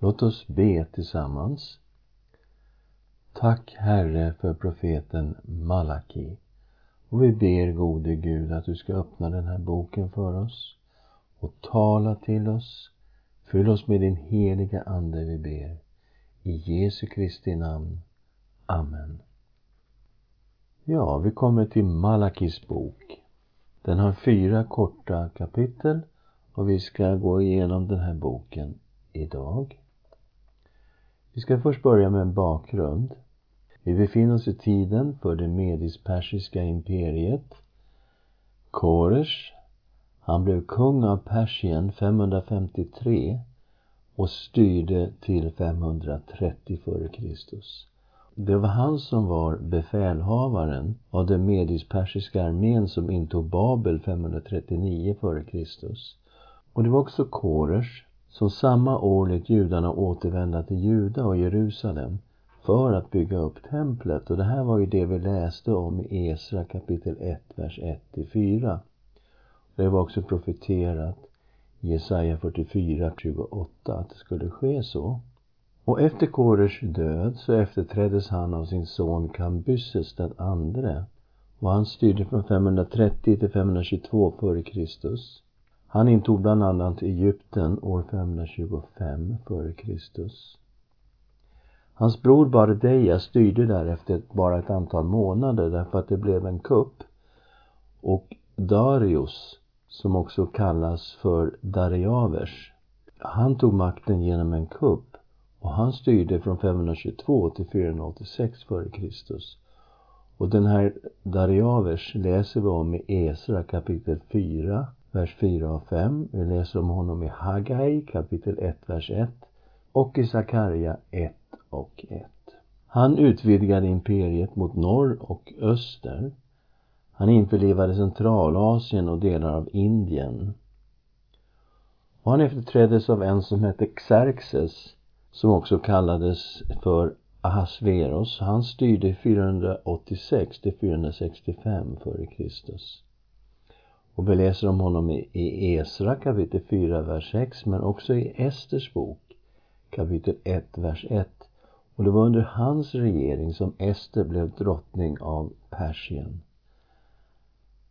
Låt oss be tillsammans. Tack Herre för profeten Malaki. Och vi ber gode Gud att du ska öppna den här boken för oss och tala till oss. Fyll oss med din heliga Ande, vi ber. I Jesu Kristi namn. Amen. Ja, vi kommer till Malakis bok. Den har fyra korta kapitel och vi ska gå igenom den här boken idag. Vi ska först börja med en bakgrund. Vi befinner oss i tiden för det medisk-persiska imperiet. Koresh, han blev kung av Persien 553 och styrde till 530 f.Kr. Det var han som var befälhavaren av den medisk-persiska armén som intog Babel 539 f.Kr. Och det var också Koresh som samma år lät judarna återvända till Juda och Jerusalem för att bygga upp templet. Och det här var ju det vi läste om i Esra kapitel 1, vers 1-4. Det var också profeterat i Jesaja 44, 28 att det skulle ske så. Och efter Korers död så efterträddes han av sin son Kambyses den andre och han styrde från 530 till 522 f.Kr. Han intog bland annat Egypten år 525 f.Kr. Hans bror Bardeja styrde därefter bara ett antal månader därför att det blev en kupp. Och Darius, som också kallas för Dariavers, han tog makten genom en kupp och han styrde från 522 till 486 f.Kr. Och den här Dariavers läser vi om i Esra kapitel 4, vers 4 och 5. Vi läser om honom i Hagai kapitel 1, vers 1 och i Sakarja 1 och 1. Han utvidgade imperiet mot norr och öster. Han införlivade Centralasien och delar av Indien. Och han efterträddes av en som hette Xerxes som också kallades för Ahasveros. Han styrde 486 till 465 f.Kr. Och vi läser om honom i Esra kapitel 4, vers 6 men också i Esters bok kapitel 1, vers 1. Och det var under hans regering som Ester blev drottning av Persien.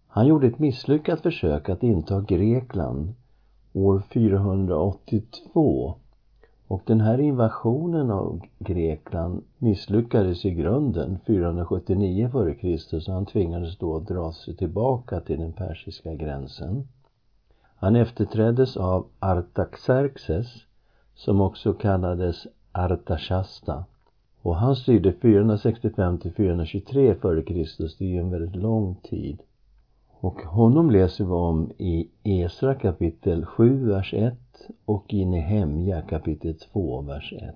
Han gjorde ett misslyckat försök att inta Grekland år 482 och den här invasionen av Grekland misslyckades i grunden 479 f.Kr. så han tvingades då att dra sig tillbaka till den persiska gränsen. Han efterträddes av Artaxerxes som också kallades Artashasta. Och han styrde 465 till 423 f.Kr. Det är ju en väldigt lång tid. Och honom läser vi om i Esra kapitel 7, vers 1 och i Nehemja kapitel 2, vers 1.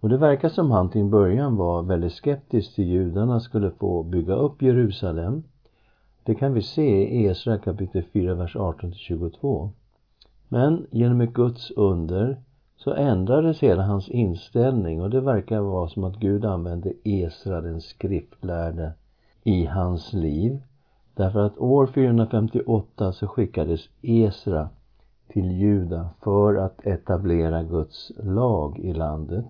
Och det verkar som han till en början var väldigt skeptisk till judarna skulle få bygga upp Jerusalem. Det kan vi se i Esra kapitel 4, vers 18-22. Men genom ett Guds under så ändrades hela hans inställning och det verkar vara som att Gud använde Esra den skriftlärde i hans liv. Därför att år 458 så skickades Esra till Juda för att etablera Guds lag i landet.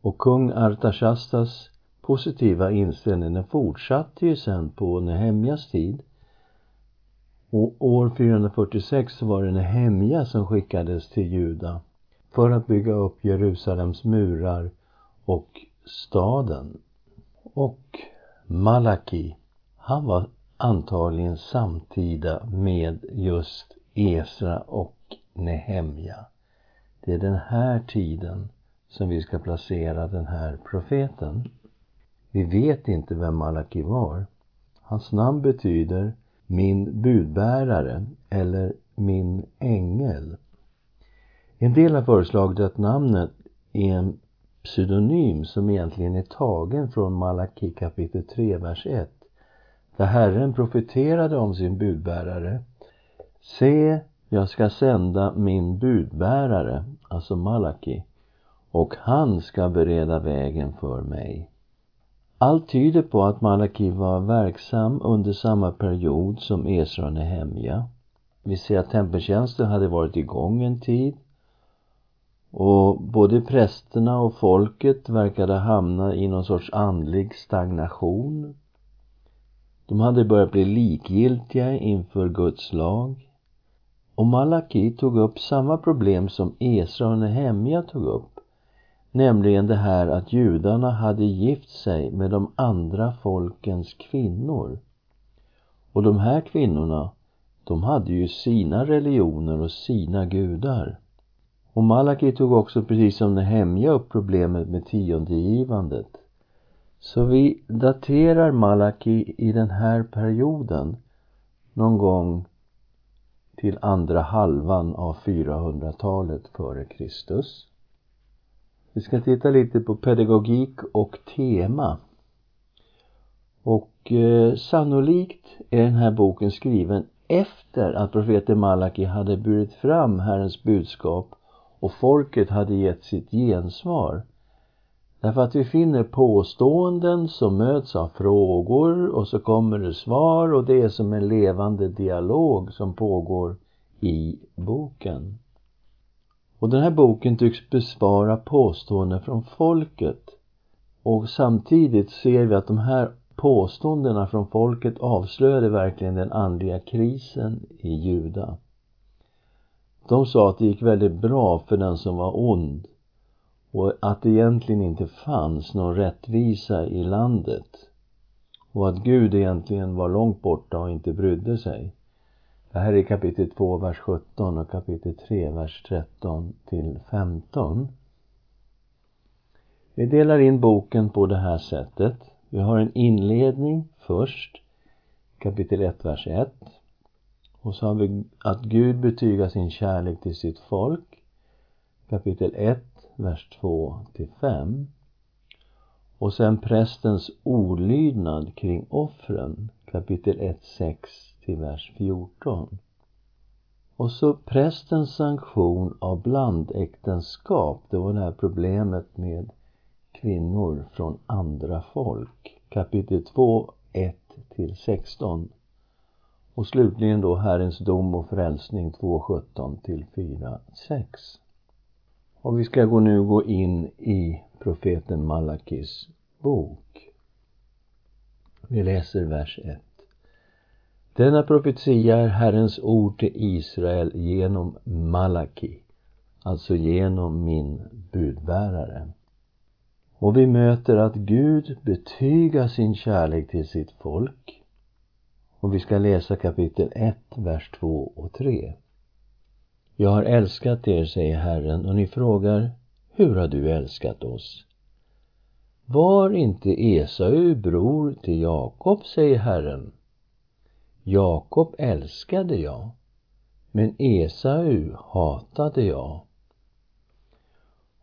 Och kung Artashastas positiva inställning den fortsatte ju sen på Nehemjas tid. Och år 446 var det Nehemja som skickades till Juda för att bygga upp Jerusalems murar och staden. Och Malaki, han var antagligen samtida med just Esra och Nehemja. Det är den här tiden som vi ska placera den här profeten. Vi vet inte vem Malaki var. Hans namn betyder min budbärare eller min ängel. En del har föreslagit att namnet är en pseudonym som egentligen är tagen från Malaki kapitel 3, vers 1. Där Herren profeterade om sin budbärare. Se, jag ska sända min budbärare, alltså Malaki, och han ska bereda vägen för mig. Allt tyder på att Malaki var verksam under samma period som Esra och Nehemja. Vi ser att tempeltjänsten hade varit igång en tid Och både prästerna och folket verkade hamna i någon sorts andlig stagnation. De hade börjat bli likgiltiga inför Guds lag. Och Malaki tog upp samma problem som Esra och Nehemja tog upp. Nämligen det här att judarna hade gift sig med de andra folkens kvinnor. Och de här kvinnorna, de hade ju sina religioner och sina gudar. Och Malaki tog också, precis som Nehemja, upp problemet med tiondegivandet. Så vi daterar Malaki i den här perioden någon gång till andra halvan av 400-talet före Kristus. Vi ska titta lite på pedagogik och tema. Och eh, sannolikt är den här boken skriven efter att profeten Malaki hade burit fram Herrens budskap och folket hade gett sitt gensvar. Därför att vi finner påståenden som möts av frågor och så kommer det svar och det är som en levande dialog som pågår i boken. Och den här boken tycks besvara påståenden från folket. Och samtidigt ser vi att de här påståendena från folket avslöjade verkligen den andliga krisen i Juda. De sa att det gick väldigt bra för den som var ond och att det egentligen inte fanns någon rättvisa i landet och att Gud egentligen var långt borta och inte brydde sig. Det här är kapitel 2, vers 17 och kapitel 3, vers 13 till 15. Vi delar in boken på det här sättet. Vi har en inledning först, kapitel 1, vers 1. Och så har vi att Gud betygar sin kärlek till sitt folk, kapitel 1, vers 2 till 5. Och sen prästens olydnad kring offren, kapitel 1, 6 till vers 14. Och så prästens sanktion av blandäktenskap, det var det här problemet med kvinnor från andra folk. Kapitel 2, 1 till 16. Och slutligen då Herrens dom och frälsning 2.17 till 4.6. Och vi ska gå nu gå in i profeten Malakis bok. Vi läser vers 1. Denna profetia är Herrens ord till Israel genom Malaki, alltså genom min budbärare. Och vi möter att Gud betygar sin kärlek till sitt folk. Och vi ska läsa kapitel 1, vers 2 och 3. Jag har älskat er, säger Herren, och ni frågar, hur har du älskat oss? Var inte Esau bror till Jakob, säger Herren. Jakob älskade jag, men Esau hatade jag.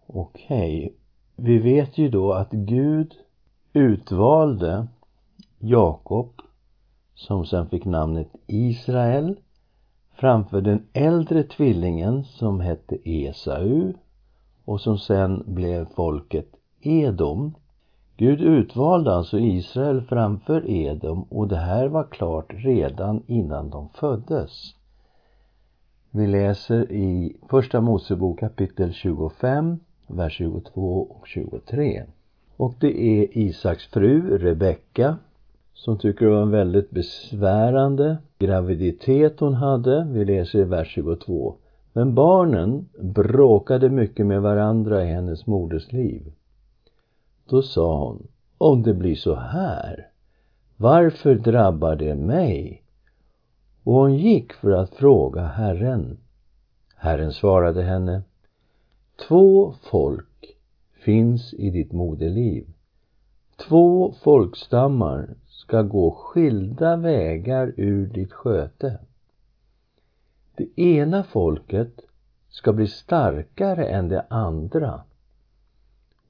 Okej, okay. vi vet ju då att Gud utvalde Jakob, som sen fick namnet Israel, framför den äldre tvillingen som hette Esau och som sen blev folket Edom. Gud utvalde alltså Israel framför Edom och det här var klart redan innan de föddes. Vi läser i Första Mosebok kapitel 25, vers 22 och 23. Och det är Isaks fru Rebecka som tycker det var en väldigt besvärande graviditet hon hade. Vi läser i vers 22. Men barnen bråkade mycket med varandra i hennes moders liv. Då sa hon, om det blir så här, varför drabbar det mig? Och hon gick för att fråga Herren. Herren svarade henne, två folk finns i ditt moderliv. Två folkstammar ska gå skilda vägar ur ditt sköte. Det ena folket ska bli starkare än det andra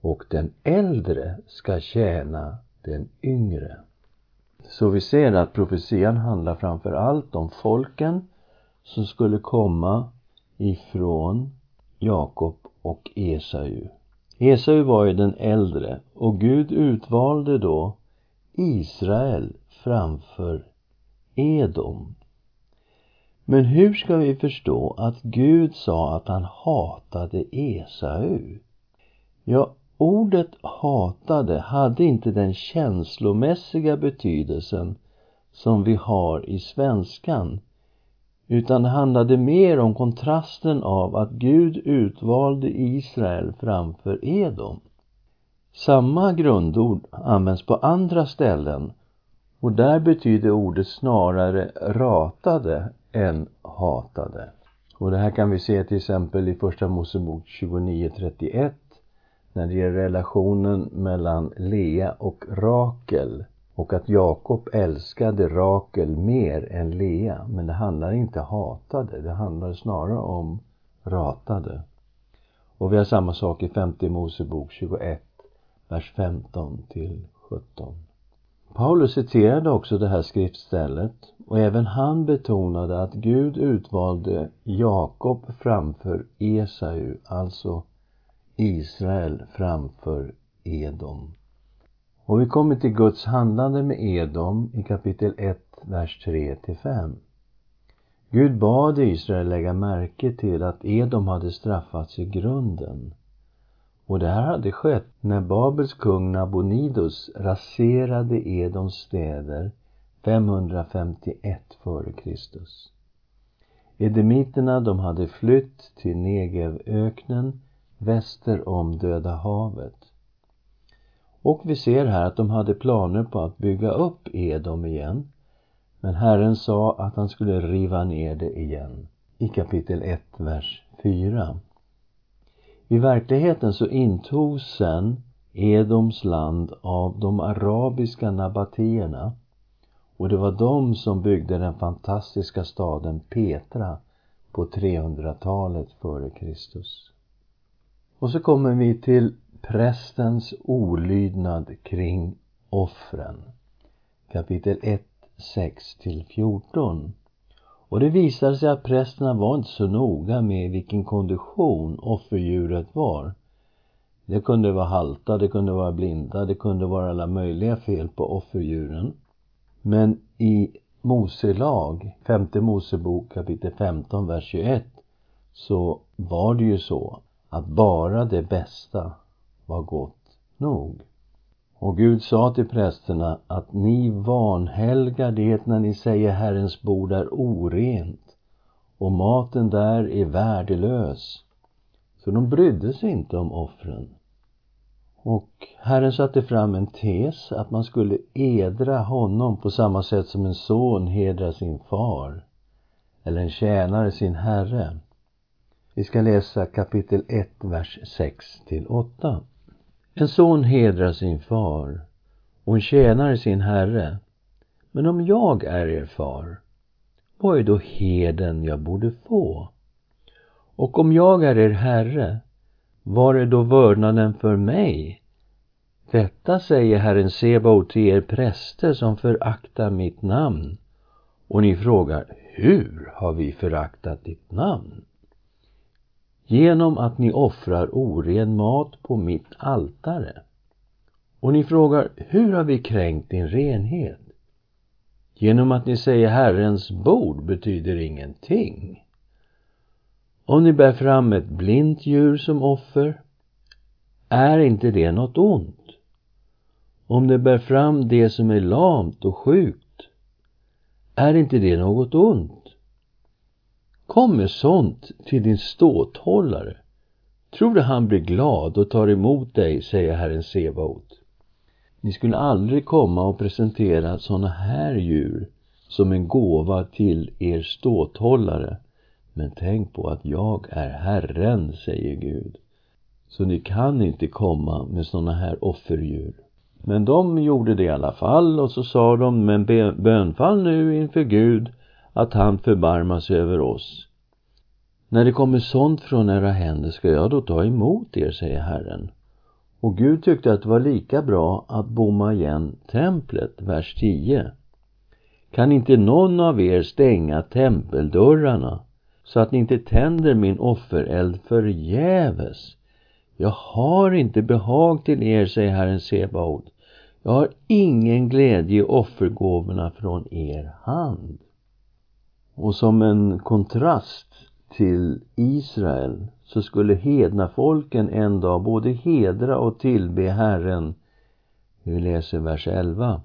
och den äldre ska tjäna den yngre. Så vi ser att profetian handlar framför allt om folken som skulle komma ifrån Jakob och Esau. Esau var ju den äldre och Gud utvalde då Israel framför Edom. Men hur ska vi förstå att Gud sa att han hatade Esau? Ja, ordet hatade hade inte den känslomässiga betydelsen som vi har i svenskan utan det handlade mer om kontrasten av att Gud utvalde Israel framför Edom. Samma grundord används på andra ställen och där betyder ordet snarare ratade än hatade. Och det här kan vi se till exempel i Första Mosebok 29.31 när det gäller relationen mellan Lea och Rakel och att Jakob älskade Rakel mer än Lea. Men det handlar inte hatade, det handlar snarare om ratade. Och vi har samma sak i femte Mosebok 21, vers 15 till 17. Paulus citerade också det här skriftstället och även han betonade att Gud utvalde Jakob framför Esau, alltså Israel framför Edom. Och vi kommer till Guds handlande med Edom i kapitel 1, vers 3 till 5. Gud bad Israel lägga märke till att Edom hade straffats i grunden. Och det här hade skett när Babels kung Nabonidus raserade Edoms städer 551 f.Kr. Edemiterna de hade flytt till Negevöknen väster om Döda havet. Och vi ser här att de hade planer på att bygga upp Edom igen. Men Herren sa att han skulle riva ner det igen. I kapitel 1, vers 4. I verkligheten så intogs sen Edoms land av de arabiska nabatéerna och det var de som byggde den fantastiska staden Petra på 300-talet före Kristus. Och så kommer vi till prästens olydnad kring offren. Kapitel 1, 6 till 14. Och det visade sig att prästerna var inte så noga med vilken kondition offerdjuret var. Det kunde vara halta, det kunde vara blinda, det kunde vara alla möjliga fel på offerdjuren. Men i Mose lag, femte Mosebok kapitel 15, vers 21, så var det ju så att bara det bästa var gott nog. Och Gud sa till prästerna att ni vanhelgar det när ni säger Herrens bord är orent och maten där är värdelös. Så de brydde sig inte om offren. Och Herren satte fram en tes att man skulle edra honom på samma sätt som en son hedrar sin far eller en tjänare sin herre. Vi ska läsa kapitel 1, vers 6 till 8. En son hedrar sin far och en tjänare sin herre. Men om jag är er far, vad är då heden jag borde få? Och om jag är er herre, var är då vördnaden för mig? Detta säger Herren Sebaot till er präster som föraktar mitt namn. Och ni frågar, hur har vi föraktat ditt namn? Genom att ni offrar oren mat på mitt altare. Och ni frågar, hur har vi kränkt din renhet? Genom att ni säger Herrens bord betyder ingenting. Om ni bär fram ett blint djur som offer, är inte det något ont? Om ni bär fram det som är lamt och sjukt, är inte det något ont? Kom med sånt till din ståthållare. Tror du han blir glad och tar emot dig, säger Herren Sebaot. Ni skulle aldrig komma och presentera sådana här djur som en gåva till er ståthållare. Men tänk på att jag är Herren, säger Gud. Så ni kan inte komma med sådana här offerdjur. Men de gjorde det i alla fall och så sa de, men bönfall nu inför Gud att han förbarmar sig över oss. När det kommer sånt från era händer ska jag då ta emot er, säger Herren. Och Gud tyckte att det var lika bra att bomma igen templet, vers 10. Kan inte någon av er stänga tempeldörrarna så att ni inte tänder min offereld förgäves? Jag har inte behag till er, säger Herren Sebaot. Jag har ingen glädje i offergåvorna från er hand. Och som en kontrast till Israel så skulle hedna folken en dag både hedra och tillbe Herren. Vi läser vers 11.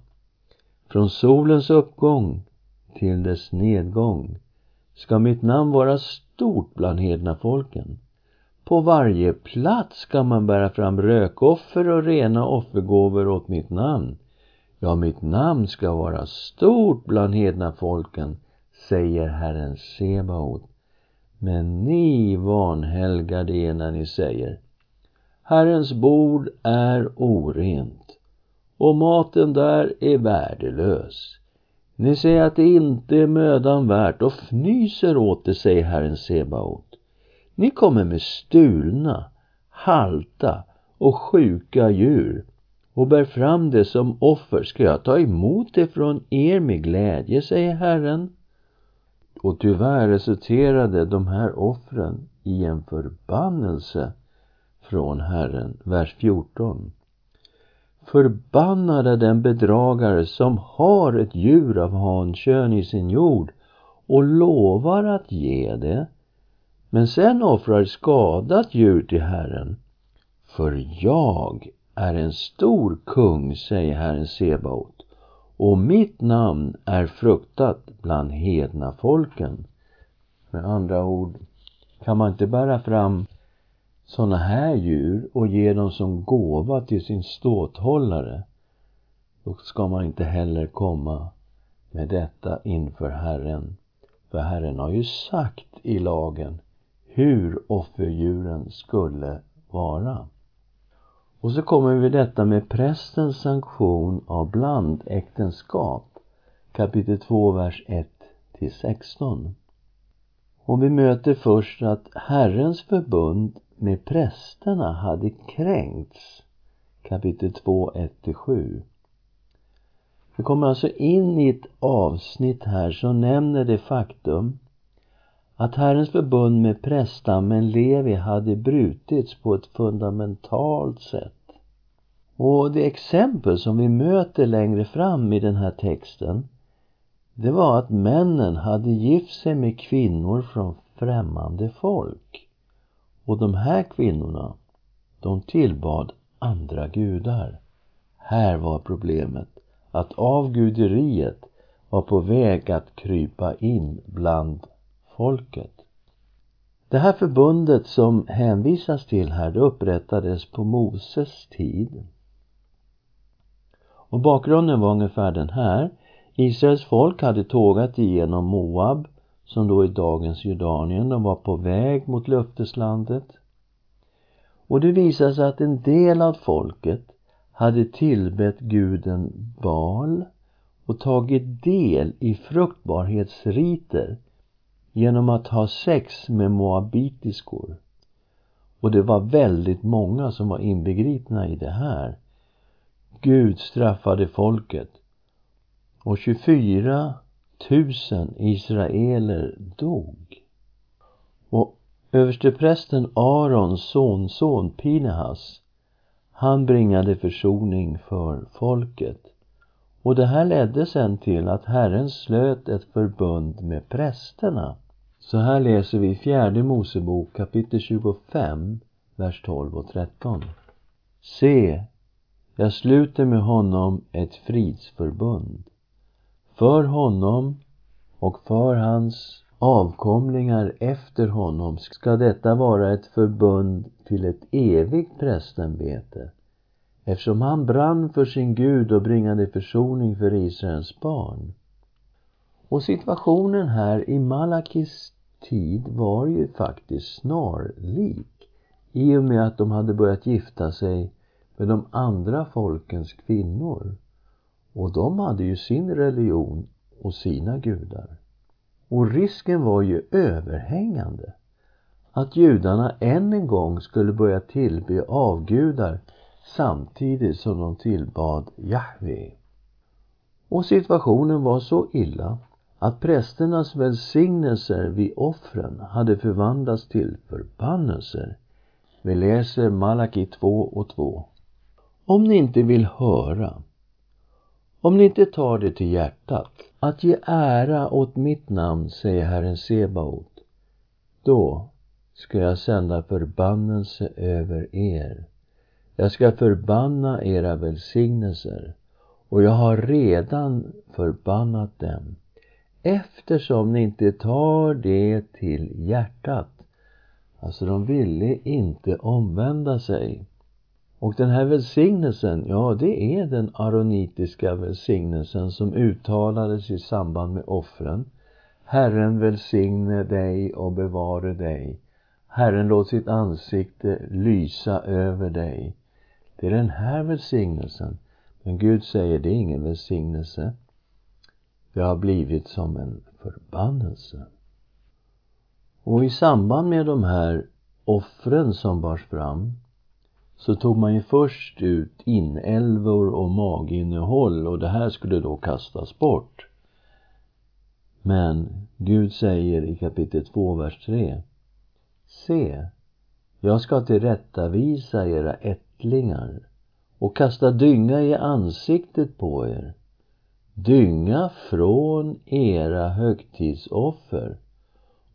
Från solens uppgång till dess nedgång ska mitt namn vara stort bland hedna folken. På varje plats ska man bära fram rökoffer och rena offergåvor åt mitt namn. Ja, mitt namn ska vara stort bland hedna folken, säger Herren Sebaot. Men ni vanhelgade er när ni säger Herrens bord är orent och maten där är värdelös. Ni säger att det inte är mödan värt och fnyser åt det, säger Herren Sebaot. Ni kommer med stulna, halta och sjuka djur och bär fram det som offer. Ska jag ta emot det från er med glädje, säger Herren. Och tyvärr resulterade de här offren i en förbannelse från Herren. Vers 14. Förbannad är den bedragare som har ett djur av hankön i sin jord och lovar att ge det, men sen offrar skadat djur till Herren. För jag är en stor kung, säger Herren Sebaot, och mitt namn är fruktat bland hedna folken. Med andra ord, kan man inte bära fram sådana här djur och ge dem som gåva till sin ståthållare, då ska man inte heller komma med detta inför Herren. För Herren har ju sagt i lagen hur offerdjuren skulle vara. Och så kommer vi detta med prästens sanktion av blandäktenskap. Kapitel 2, vers 1 till 16. Och vi möter först att Herrens förbund med prästerna hade kränkts. Kapitel 2, 1-7. Vi kommer alltså in i ett avsnitt här som nämner det faktum att Herrens förbund med prästammen Levi hade brutits på ett fundamentalt sätt. Och det exempel som vi möter längre fram i den här texten det var att männen hade gift sig med kvinnor från främmande folk. Och de här kvinnorna, de tillbad andra gudar. Här var problemet att avguderiet var på väg att krypa in bland folket. Det här förbundet som hänvisas till här, det upprättades på Moses tid. Och bakgrunden var ungefär den här. Israels folk hade tågat igenom Moab, som då är dagens Jordanien. De var på väg mot löfteslandet. Och det visade sig att en del av folket hade tillbett guden Baal och tagit del i fruktbarhetsriter genom att ha sex med moabitiskor. Och det var väldigt många som var inbegripna i det här. Gud straffade folket och 24 000 israeler dog. Och översteprästen Arons sonson Pinehas han bringade försoning för folket. Och det här ledde sen till att Herren slöt ett förbund med prästerna. Så här läser vi i fjärde Mosebok kapitel 25, vers 12 och 13. Se, jag sluter med honom ett fridsförbund. För honom och för hans avkomlingar efter honom ska detta vara ett förbund till ett evigt prästämbete eftersom han brann för sin Gud och bringade försoning för Israels barn. Och situationen här i Malakis tid var ju faktiskt snarlik i och med att de hade börjat gifta sig med de andra folkens kvinnor. Och de hade ju sin religion och sina gudar. Och risken var ju överhängande att judarna än en gång skulle börja tillbe avgudar samtidigt som de tillbad Jahve. Och situationen var så illa att prästernas välsignelser vid offren hade förvandlats till förbannelser. Vi läser Malaki 2 och 2. Om ni inte vill höra, om ni inte tar det till hjärtat, att ge ära åt mitt namn, säger Herren Sebaot, då ska jag sända förbannelse över er. Jag ska förbanna era välsignelser och jag har redan förbannat dem eftersom ni inte tar det till hjärtat. Alltså, de ville inte omvända sig. Och den här välsignelsen, ja, det är den aronitiska välsignelsen som uttalades i samband med offren. Herren välsigne dig och bevare dig. Herren låt sitt ansikte lysa över dig. Det är den här välsignelsen. Men Gud säger, det är ingen välsignelse. Det har blivit som en förbannelse. Och i samband med de här offren som bars fram så tog man ju först ut inälvor och maginnehåll och det här skulle då kastas bort. Men Gud säger i kapitel 2, vers 3 Se, jag ska tillrättavisa era ättlingar och kasta dynga i ansiktet på er dynga från era högtidsoffer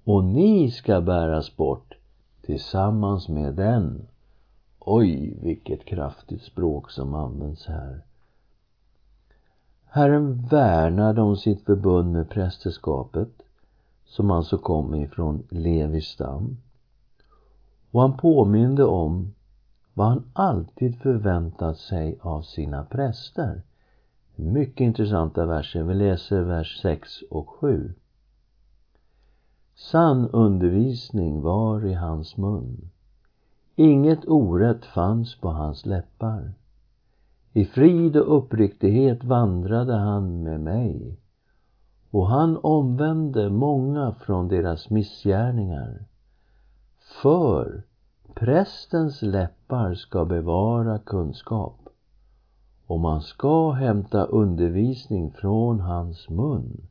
och ni ska bäras bort tillsammans med den. Oj, vilket kraftigt språk som används här. Herren värnade om sitt förbund med prästerskapet som alltså kom ifrån Levis stam. Och han påminde om vad han alltid förväntat sig av sina präster. Mycket intressanta verser. Vi läser vers 6 och 7. Sann undervisning var i hans mun. Inget orätt fanns på hans läppar. I frid och uppriktighet vandrade han med mig och han omvände många från deras missgärningar. För prästens läppar ska bevara kunskap och man ska hämta undervisning från hans mun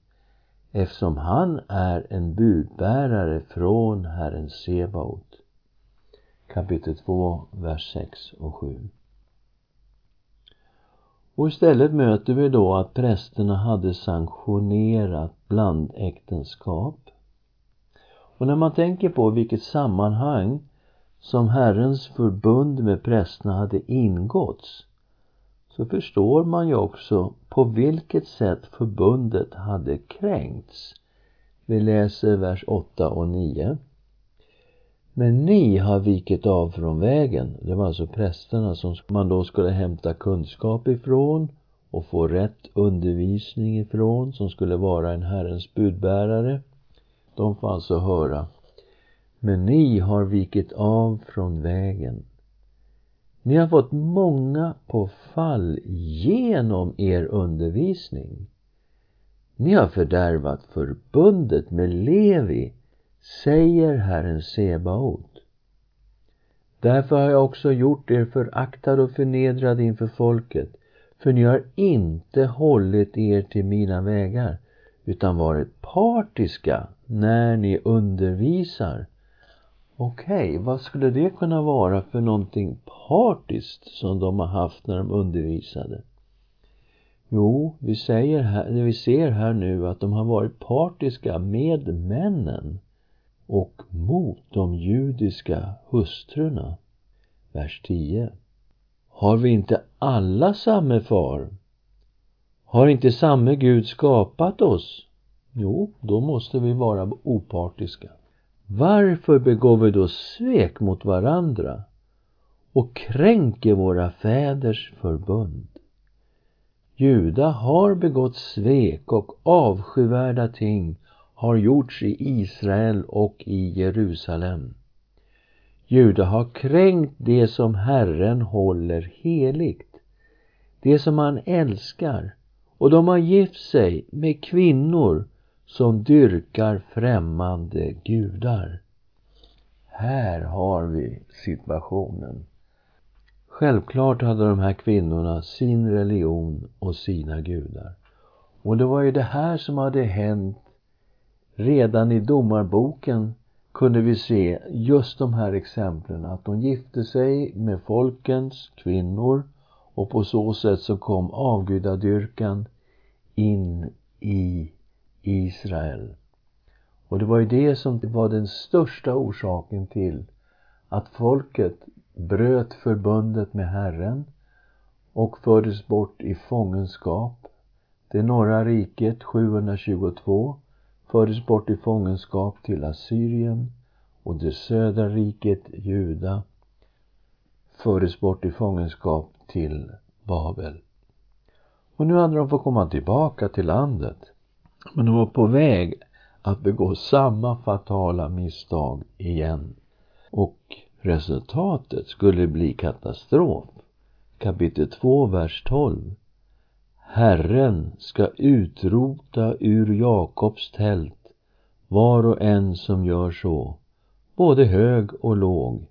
eftersom han är en budbärare från Herren Sebaot. Kapitel 2, vers 6 och 7. Och istället möter vi då att prästerna hade sanktionerat blandäktenskap. Och när man tänker på vilket sammanhang som Herrens förbund med prästerna hade ingåtts så förstår man ju också på vilket sätt förbundet hade kränkts. Vi läser vers 8 och 9. Men ni har vikit av från vägen. Det var alltså prästerna som man då skulle hämta kunskap ifrån och få rätt undervisning ifrån, som skulle vara en Herrens budbärare. De får alltså höra. Men ni har vikit av från vägen ni har fått många på fall genom er undervisning. Ni har fördärvat förbundet med Levi, säger Herren Sebaot. Därför har jag också gjort er föraktad och förnedrad inför folket, för ni har inte hållit er till mina vägar, utan varit partiska när ni undervisar Okej, okay, vad skulle det kunna vara för någonting partiskt som de har haft när de undervisade? Jo, vi, säger här, vi ser här nu att de har varit partiska med männen och mot de judiska hustrurna. Vers 10. Har vi inte alla samme far? Har inte samme Gud skapat oss? Jo, då måste vi vara opartiska. Varför begår vi då svek mot varandra och kränker våra fäders förbund? Juda har begått svek och avskyvärda ting har gjorts i Israel och i Jerusalem. Juda har kränkt det som Herren håller heligt, det som han älskar, och de har gift sig med kvinnor som dyrkar främmande gudar. Här har vi situationen. Självklart hade de här kvinnorna sin religion och sina gudar. Och det var ju det här som hade hänt redan i domarboken kunde vi se just de här exemplen att de gifte sig med folkens kvinnor och på så sätt så kom avgudadyrkan in i Israel. Och det var ju det som var den största orsaken till att folket bröt förbundet med Herren och fördes bort i fångenskap. Det norra riket 722 fördes bort i fångenskap till Assyrien och det södra riket, Juda, fördes bort i fångenskap till Babel. Och nu hade de fått komma tillbaka till landet. Men de var på väg att begå samma fatala misstag igen. Och resultatet skulle bli katastrof. Kapitel 2, vers 12. Herren ska utrota ur Jakobs tält var och en som gör så, både hög och låg.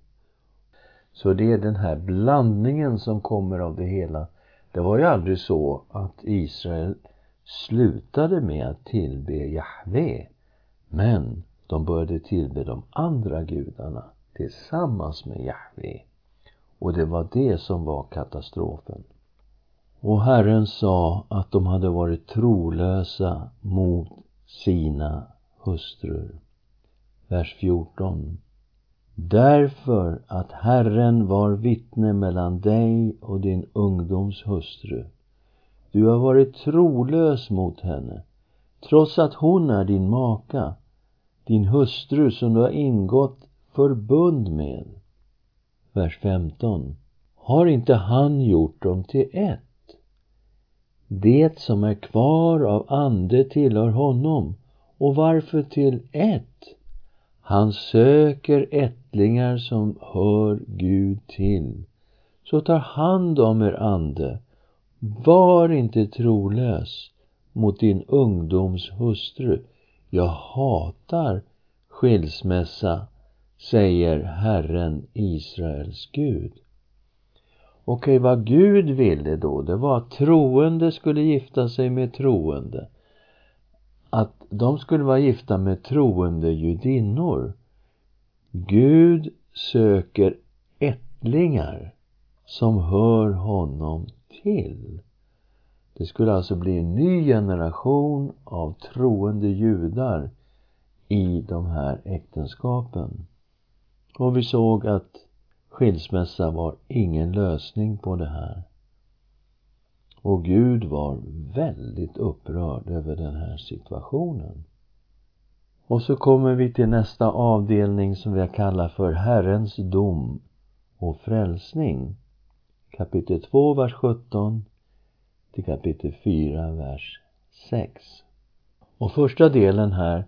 Så det är den här blandningen som kommer av det hela. Det var ju aldrig så att Israel slutade med att tillbe Jahve. Men de började tillbe de andra gudarna tillsammans med Jahve. Och det var det som var katastrofen. Och Herren sa att de hade varit trolösa mot sina hustrur. Vers 14. Därför att Herren var vittne mellan dig och din ungdoms hustru. Du har varit trolös mot henne, trots att hon är din maka, din hustru som du har ingått förbund med. Vers 15. Har inte han gjort dem till ett? Det som är kvar av ande tillhör honom. Och varför till ett? Han söker ättlingar som hör Gud till. Så tar hand om er ande. Var inte trolös mot din ungdoms hustru. Jag hatar skilsmässa, säger Herren Israels Gud. Okej, vad Gud ville då, det var att troende skulle gifta sig med troende. Att de skulle vara gifta med troende judinnor. Gud söker ättlingar som hör honom till. Det skulle alltså bli en ny generation av troende judar i de här äktenskapen. Och vi såg att skilsmässa var ingen lösning på det här. Och Gud var väldigt upprörd över den här situationen. Och så kommer vi till nästa avdelning som vi kallar för Herrens dom och frälsning. Kapitel 2, vers 17 till kapitel 4, vers 6. Och första delen här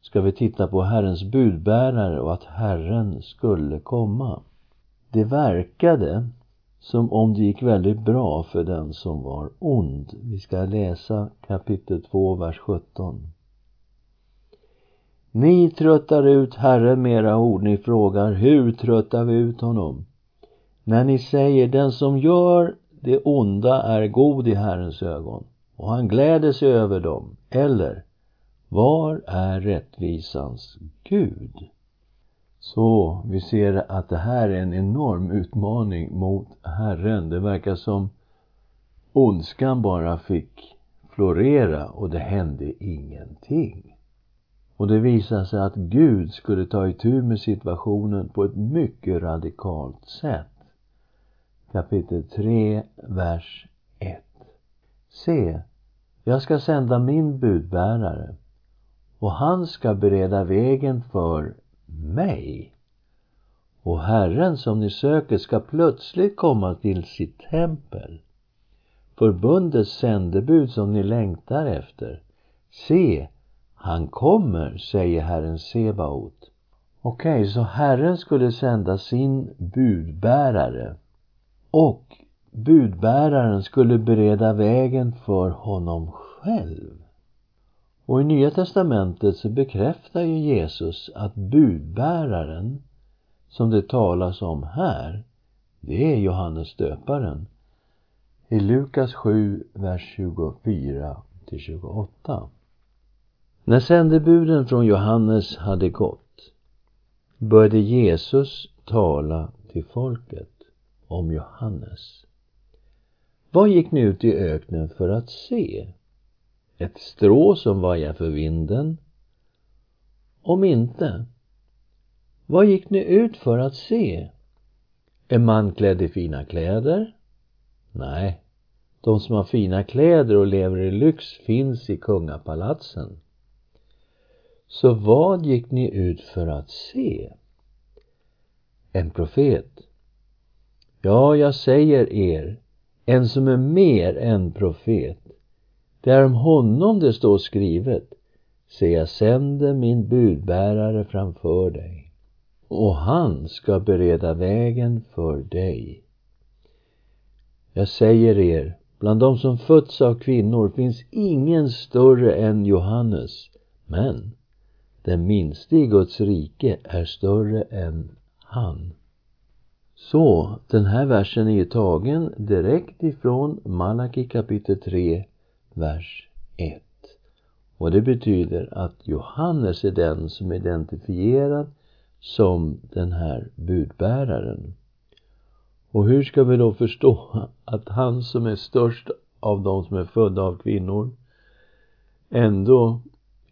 ska vi titta på Herrens budbärare och att Herren skulle komma. Det verkade som om det gick väldigt bra för den som var ond. Vi ska läsa kapitel 2, vers 17. Ni tröttar ut Herren med era ord. Ni frågar, hur tröttar vi ut honom? När ni säger, den som gör det onda är god i Herrens ögon och han gläder sig över dem. Eller, var är rättvisans Gud? Så vi ser att det här är en enorm utmaning mot Herren. Det verkar som ondskan bara fick florera och det hände ingenting. Och det visar sig att Gud skulle ta itu med situationen på ett mycket radikalt sätt. Kapitel 3, vers 1. Se, jag ska sända min budbärare och han ska bereda vägen för mig. Och Herren som ni söker ska plötsligt komma till sitt tempel. Förbundets sändebud som ni längtar efter. Se, han kommer, säger Herren Sebaot. Okej, okay, så Herren skulle sända sin budbärare och budbäraren skulle bereda vägen för honom själv. Och i Nya Testamentet så bekräftar ju Jesus att budbäraren som det talas om här, det är Johannes döparen. I Lukas 7, vers 24 till 28. När sändebuden från Johannes hade gått började Jesus tala till folket om Johannes. Vad gick ni ut i öknen för att se? ett strå som vajar för vinden? Om inte, vad gick ni ut för att se? En man klädd i fina kläder? Nej, de som har fina kläder och lever i lyx finns i kungapalatsen. Så vad gick ni ut för att se? En profet? Ja, jag säger er, en som är mer än profet. Det är om honom det står skrivet. Se, jag sänder min budbärare framför dig och han ska bereda vägen för dig. Jag säger er, bland de som fötts av kvinnor finns ingen större än Johannes, men den minste i Guds rike är större än han. Så, den här versen är ju tagen direkt ifrån Malaki kapitel 3, vers 1. Och det betyder att Johannes är den som är identifierad som den här budbäraren. Och hur ska vi då förstå att han som är störst av de som är födda av kvinnor ändå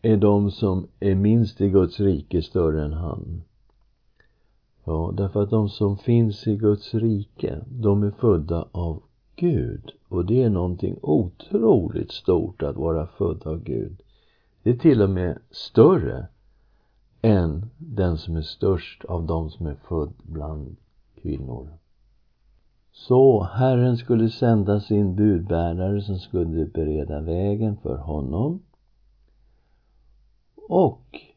är de som är minst i Guds rike större än han? Ja, därför att de som finns i Guds rike, de är födda av Gud. Och det är någonting otroligt stort att vara född av Gud. Det är till och med större än den som är störst av de som är född bland kvinnor. Så Herren skulle sända sin budbärare som skulle bereda vägen för honom. Och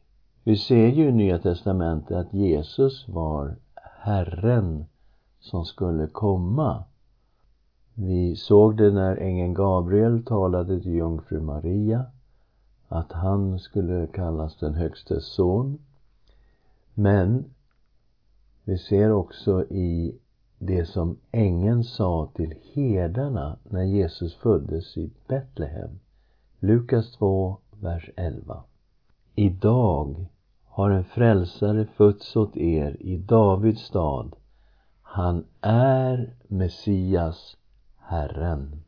vi ser ju i Nya Testamentet att Jesus var Herren som skulle komma. Vi såg det när ängeln Gabriel talade till jungfru Maria att han skulle kallas den högstes son. Men vi ser också i det som ängeln sa till herdarna när Jesus föddes i Betlehem. Lukas 2, vers 11. Idag har en frälsare fötts åt er i Davids stad. Han är Messias, Herren.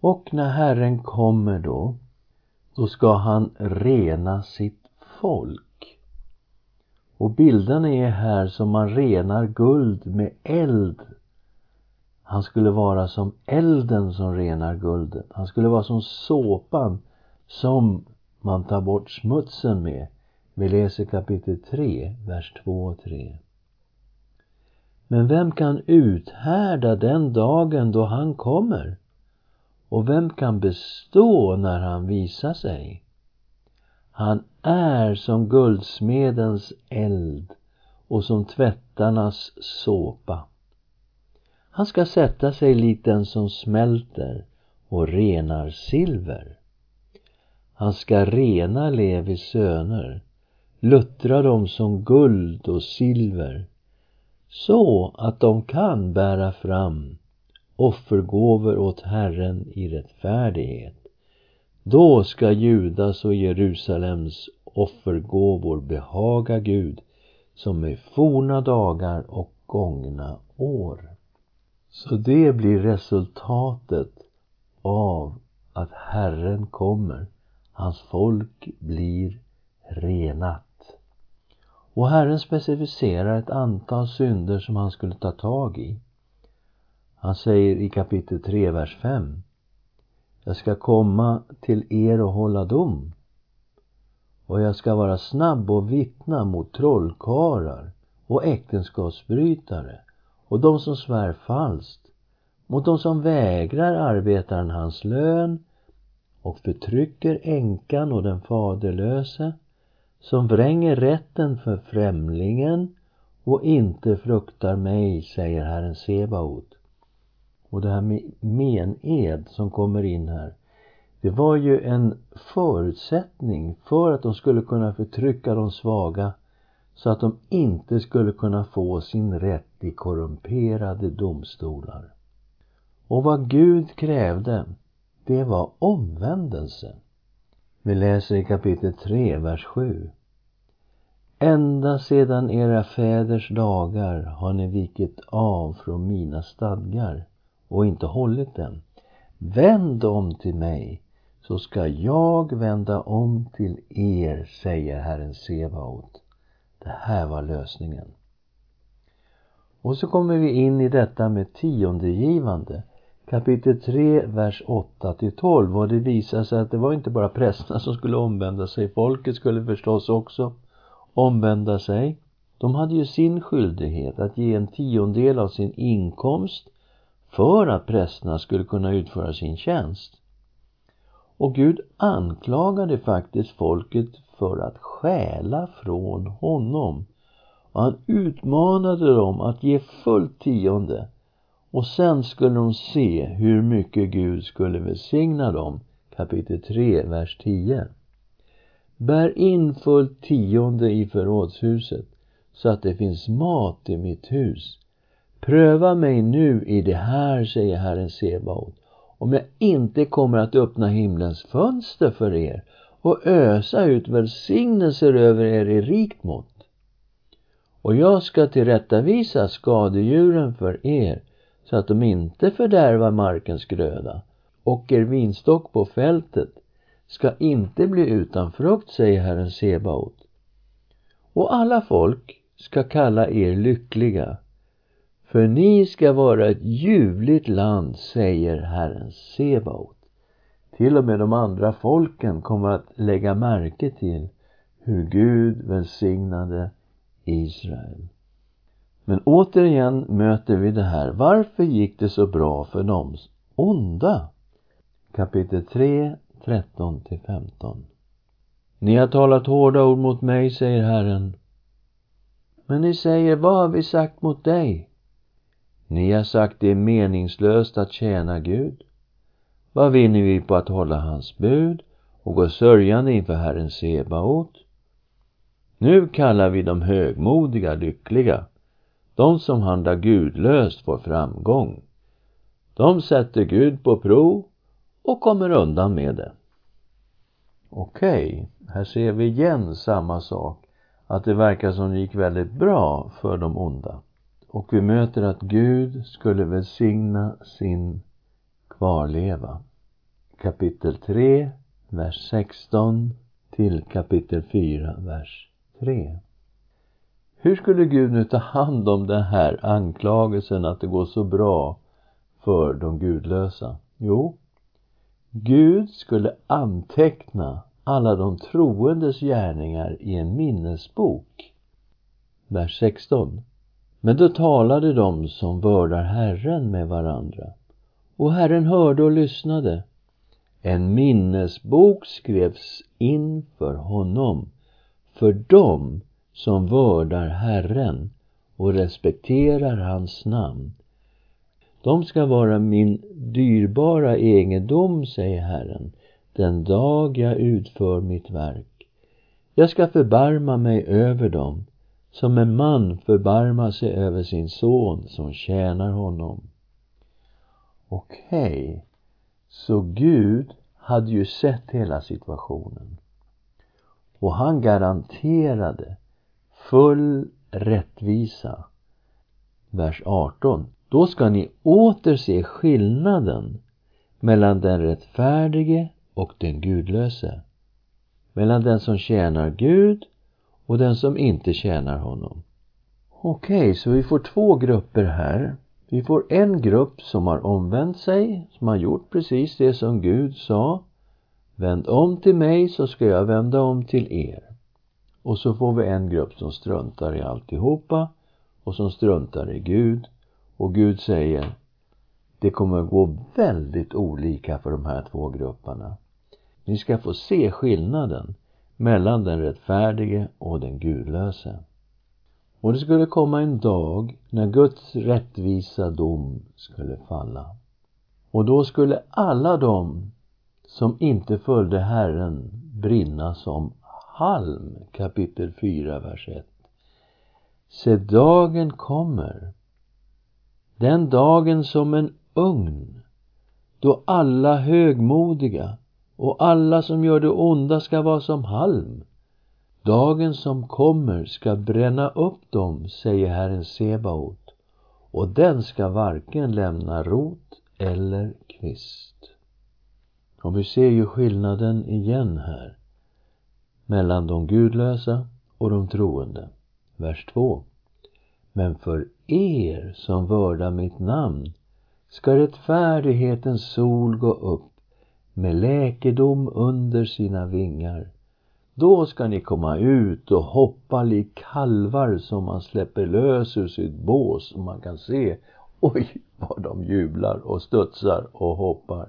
Och när Herren kommer då då ska han rena sitt folk. Och bilderna är här som man renar guld med eld. Han skulle vara som elden som renar guldet. Han skulle vara som såpan som man tar bort smutsen med. Vi läser kapitel 3, vers 2 och 3. Men vem kan uthärda den dagen då han kommer? Och vem kan bestå när han visar sig? Han är som guldsmedens eld och som tvättarnas såpa. Han ska sätta sig likt den som smälter och renar silver. Han ska rena Levis söner, luttra dem som guld och silver, så att de kan bära fram offergåvor åt Herren i rättfärdighet. Då ska Judas och Jerusalems offergåvor behaga Gud som i forna dagar och gångna år. Så det blir resultatet av att Herren kommer. Hans folk blir renat. Och Herren specificerar ett antal synder som han skulle ta tag i. Han säger i kapitel 3, vers 5. Jag ska komma till er och hålla dom. Och jag ska vara snabb och vittna mot trollkarlar och äktenskapsbrytare och de som svär falskt, mot de som vägrar arbetaren hans lön och förtrycker änkan och den faderlöse, som vränger rätten för främlingen och inte fruktar mig, säger Herren Sebaot. Och det här med mened som kommer in här. Det var ju en förutsättning för att de skulle kunna förtrycka de svaga så att de inte skulle kunna få sin rätt i korrumperade domstolar. Och vad Gud krävde, det var omvändelse. Vi läser i kapitel 3, vers 7. Ända sedan era fäders dagar har ni vikit av från mina stadgar och inte hållit dem. Vänd om till mig så ska jag vända om till er, säger Herren Sebaot. Det här var lösningen. Och så kommer vi in i detta med tiondegivande. Kapitel 3, vers 8 till 12. Och det visar sig att det var inte bara prästerna som skulle omvända sig. Folket skulle förstås också omvända sig. De hade ju sin skyldighet att ge en tiondel av sin inkomst för att prästerna skulle kunna utföra sin tjänst. Och Gud anklagade faktiskt folket för att stjäla från honom. Och han utmanade dem att ge fullt tionde. Och sen skulle de se hur mycket Gud skulle välsigna dem. Kapitel 3, vers 10. Bär in fullt tionde i förrådshuset så att det finns mat i mitt hus. Pröva mig nu i det här, säger Herren Sebaot, om jag inte kommer att öppna himlens fönster för er och ösa ut välsignelser över er i rikt mått. Och jag ska tillrättavisa skadedjuren för er så att de inte fördärvar markens gröda och er vinstock på fältet ska inte bli utan frukt, säger Herren Sebaot. Och alla folk ska kalla er lyckliga för ni ska vara ett ljuvligt land, säger Herren Sebaot. Till och med de andra folken kommer att lägga märke till hur Gud välsignade Israel. Men återigen möter vi det här. Varför gick det så bra för de onda? Kapitel 3, 13 15. Ni har talat hårda ord mot mig, säger Herren. Men ni säger, vad har vi sagt mot dig? Ni har sagt det är meningslöst att tjäna Gud. Vad vinner vi på att hålla hans bud och gå sörjande inför Herren Sebaot? Nu kallar vi de högmodiga lyckliga. De som handlar gudlöst får framgång. De sätter Gud på prov och kommer undan med det. Okej, okay, här ser vi igen samma sak. Att det verkar som det gick väldigt bra för de onda. Och vi möter att Gud skulle välsigna sin kvarleva. Kapitel 3, vers 16 till kapitel 4, vers 3. Hur skulle Gud nu ta hand om den här anklagelsen att det går så bra för de gudlösa? Jo, Gud skulle anteckna alla de troendes gärningar i en minnesbok. Vers 16. Men då talade de som vördar Herren med varandra. Och Herren hörde och lyssnade. En minnesbok skrevs in för honom, för dem som vördar Herren och respekterar hans namn. De ska vara min dyrbara egendom, säger Herren, den dag jag utför mitt verk. Jag ska förbarma mig över dem som en man förbarmar sig över sin son som tjänar honom. Okej, okay. så Gud hade ju sett hela situationen. Och han garanterade full rättvisa. Vers 18. Då ska ni åter se skillnaden mellan den rättfärdige och den gudlöse. Mellan den som tjänar Gud och den som inte tjänar honom. Okej, okay, så vi får två grupper här. Vi får en grupp som har omvänt sig, som har gjort precis det som Gud sa. Vänd om till mig så ska jag vända om till er. Och så får vi en grupp som struntar i alltihopa och som struntar i Gud. Och Gud säger, det kommer att gå väldigt olika för de här två grupperna. Ni ska få se skillnaden mellan den rättfärdige och den gudlöse. Och det skulle komma en dag när Guds rättvisa dom skulle falla. Och då skulle alla de som inte följde Herren brinna som halm, kapitel 4, vers 1. Se, dagen kommer, den dagen som en ugn, då alla högmodiga och alla som gör det onda ska vara som halm. Dagen som kommer ska bränna upp dem, säger Herren Sebaot, och den ska varken lämna rot eller kvist. Och vi ser ju skillnaden igen här mellan de gudlösa och de troende. Vers 2. Men för er som vördar mitt namn ska rättfärdighetens sol gå upp med läkedom under sina vingar. Då ska ni komma ut och hoppa lik kalvar som man släpper lös ur sitt bås och man kan se, oj vad de jublar och studsar och hoppar.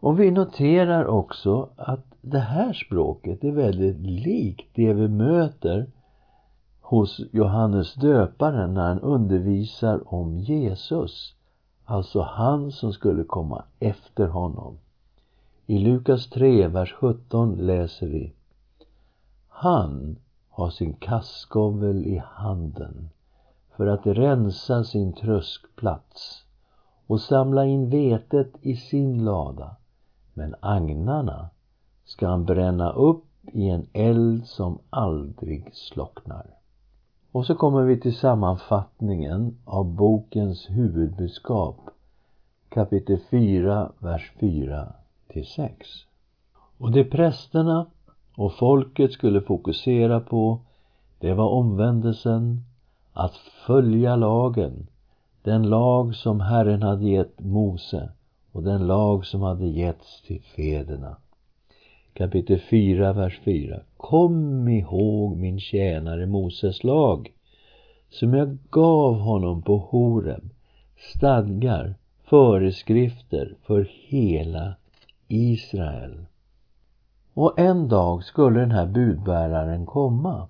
Och vi noterar också att det här språket är väldigt likt det vi möter hos Johannes döparen när han undervisar om Jesus. Alltså han som skulle komma efter honom. I Lukas 3, vers 17 läser vi Han har sin kastskovel i handen för att rensa sin tröskplats och samla in vetet i sin lada. Men agnarna ska han bränna upp i en eld som aldrig slocknar. Och så kommer vi till sammanfattningen av bokens huvudbudskap, kapitel 4, vers 4 till 6. Och det prästerna och folket skulle fokusera på, det var omvändelsen, att följa lagen, den lag som Herren hade gett Mose och den lag som hade getts till fäderna. Kapitel 4, vers 4. Kom ihåg min tjänare Moses lag, som jag gav honom på Horeb, stadgar, föreskrifter för hela Israel. Och en dag skulle den här budbäraren komma.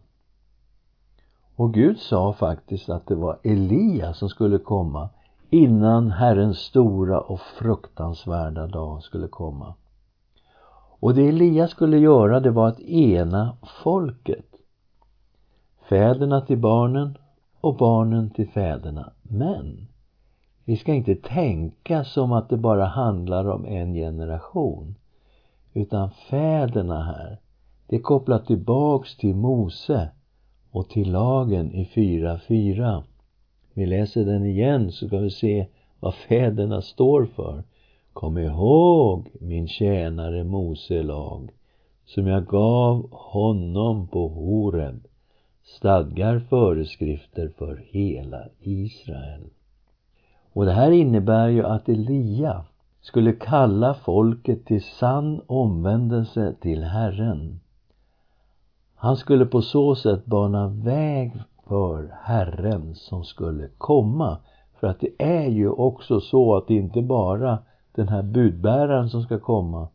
Och Gud sa faktiskt att det var Elia som skulle komma innan Herrens stora och fruktansvärda dag skulle komma. Och det Elia skulle göra det var att ena folket. Fäderna till barnen och barnen till fäderna. Men vi ska inte tänka som att det bara handlar om en generation. Utan fäderna här, det är kopplat tillbaks till Mose och till lagen i 4.4. Vi läser den igen så ska vi se vad fäderna står för. Kom ihåg min tjänare Mose lag som jag gav honom på Horeb stadgar föreskrifter för hela Israel. Och det här innebär ju att Elia skulle kalla folket till sann omvändelse till Herren. Han skulle på så sätt bana väg för Herren som skulle komma. För att det är ju också så att det inte bara den här budbäraren som ska komma,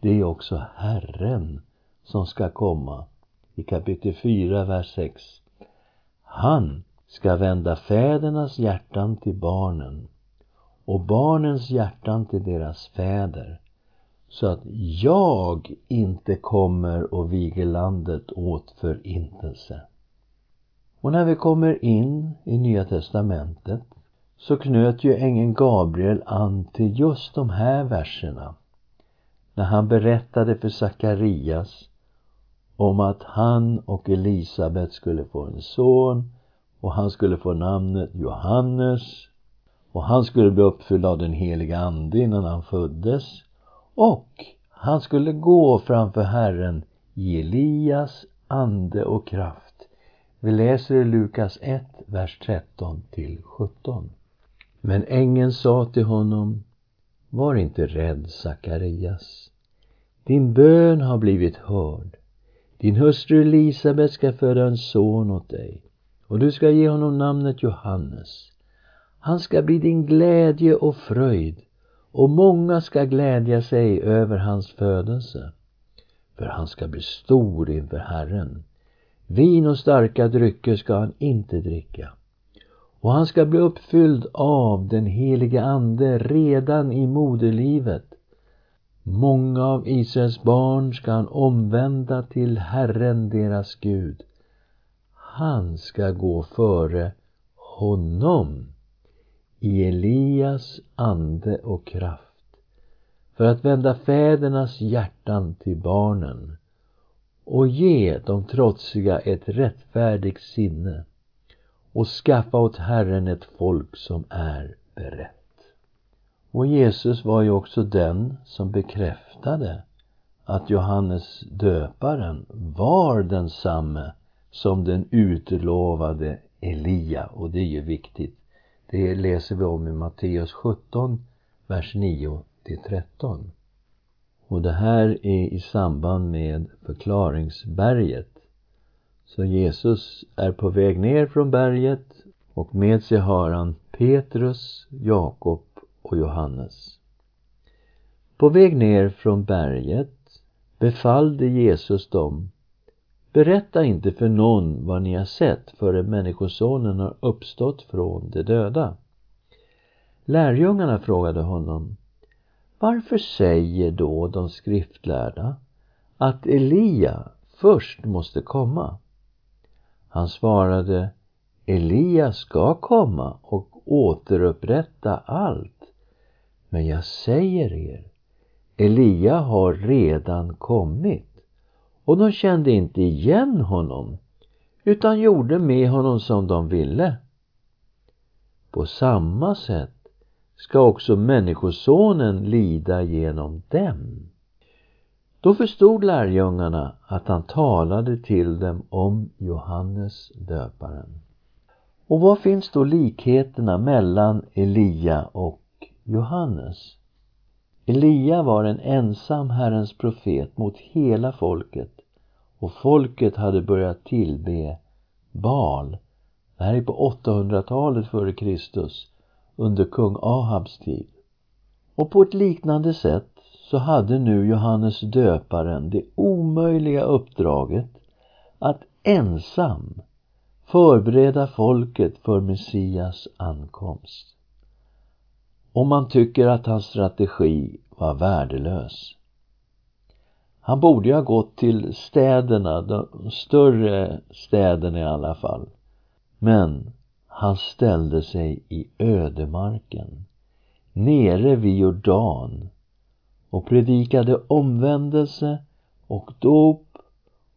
det är också Herren som ska komma. I kapitel 4, vers 6. Han ska vända fädernas hjärtan till barnen och barnens hjärtan till deras fäder så att jag inte kommer och viger landet åt förintelse. Och när vi kommer in i Nya Testamentet så knöt ju ängeln Gabriel an till just de här verserna när han berättade för Sakarias om att han och Elisabet skulle få en son och han skulle få namnet Johannes och han skulle bli uppfylld av den heliga Ande innan han föddes och han skulle gå framför Herren i Elias ande och kraft. Vi läser i Lukas 1, vers 13 till 17. Men ängeln sa till honom Var inte rädd, Sakarias. Din bön har blivit hörd. Din hustru Elisabet ska föda en son åt dig och du ska ge honom namnet Johannes. Han ska bli din glädje och fröjd och många ska glädja sig över hans födelse. För han ska bli stor inför Herren. Vin och starka drycker ska han inte dricka. Och han ska bli uppfylld av den helige Ande redan i moderlivet. Många av Israels barn ska han omvända till Herren deras Gud. Han ska gå före honom i Elias ande och kraft för att vända fädernas hjärtan till barnen och ge de trotsiga ett rättfärdigt sinne och skaffa åt Herren ett folk som är berett. Och Jesus var ju också den som bekräftade att Johannes döparen var densamme som den utlovade Elia och det är ju viktigt. Det läser vi om i Matteus 17, vers 9 till 13. Och det här är i samband med förklaringsberget. Så Jesus är på väg ner från berget och med sig har han Petrus, Jakob och Johannes. På väg ner från berget befallde Jesus dem Berätta inte för någon vad ni har sett förrän Människosonen har uppstått från de döda. Lärjungarna frågade honom Varför säger då de skriftlärda att Elia först måste komma? Han svarade Elia ska komma och återupprätta allt. Men jag säger er, Elia har redan kommit och de kände inte igen honom utan gjorde med honom som de ville. På samma sätt ska också Människosonen lida genom dem. Då förstod lärjungarna att han talade till dem om Johannes döparen. Och vad finns då likheterna mellan Elia och Johannes? Elia var en ensam Herrens profet mot hela folket och folket hade börjat tillbe Baal. Det här är på 800-talet före Kristus under kung Ahabs tid. Och på ett liknande sätt så hade nu Johannes döparen det omöjliga uppdraget att ensam förbereda folket för Messias ankomst. Och man tycker att hans strategi var värdelös. Han borde ju ha gått till städerna, de större städerna i alla fall. Men han ställde sig i ödemarken, nere vid Jordan och predikade omvändelse och dop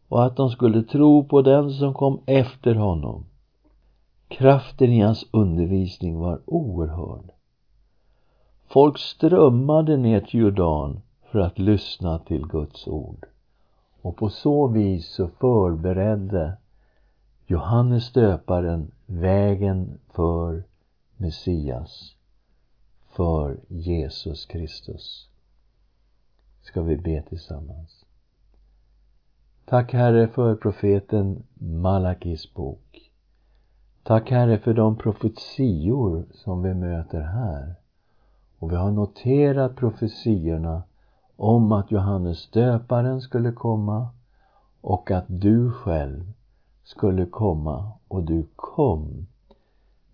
och att de skulle tro på den som kom efter honom. Kraften i hans undervisning var oerhörd. Folk strömmade ner till Jordan för att lyssna till Guds ord. Och på så vis så förberedde Johannes döparen vägen för Messias, för Jesus Kristus. Ska vi be tillsammans. Tack Herre för profeten Malakis bok. Tack Herre för de profetior som vi möter här. Och vi har noterat profetiorna om att Johannes döparen skulle komma och att du själv skulle komma och du kom.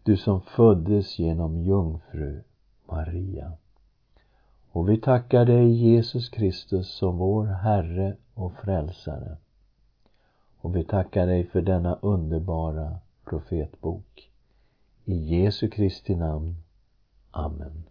Du som föddes genom jungfru Maria. Och vi tackar dig Jesus Kristus som vår Herre och Frälsare. Och vi tackar dig för denna underbara profetbok. I Jesu Kristi namn. Amen.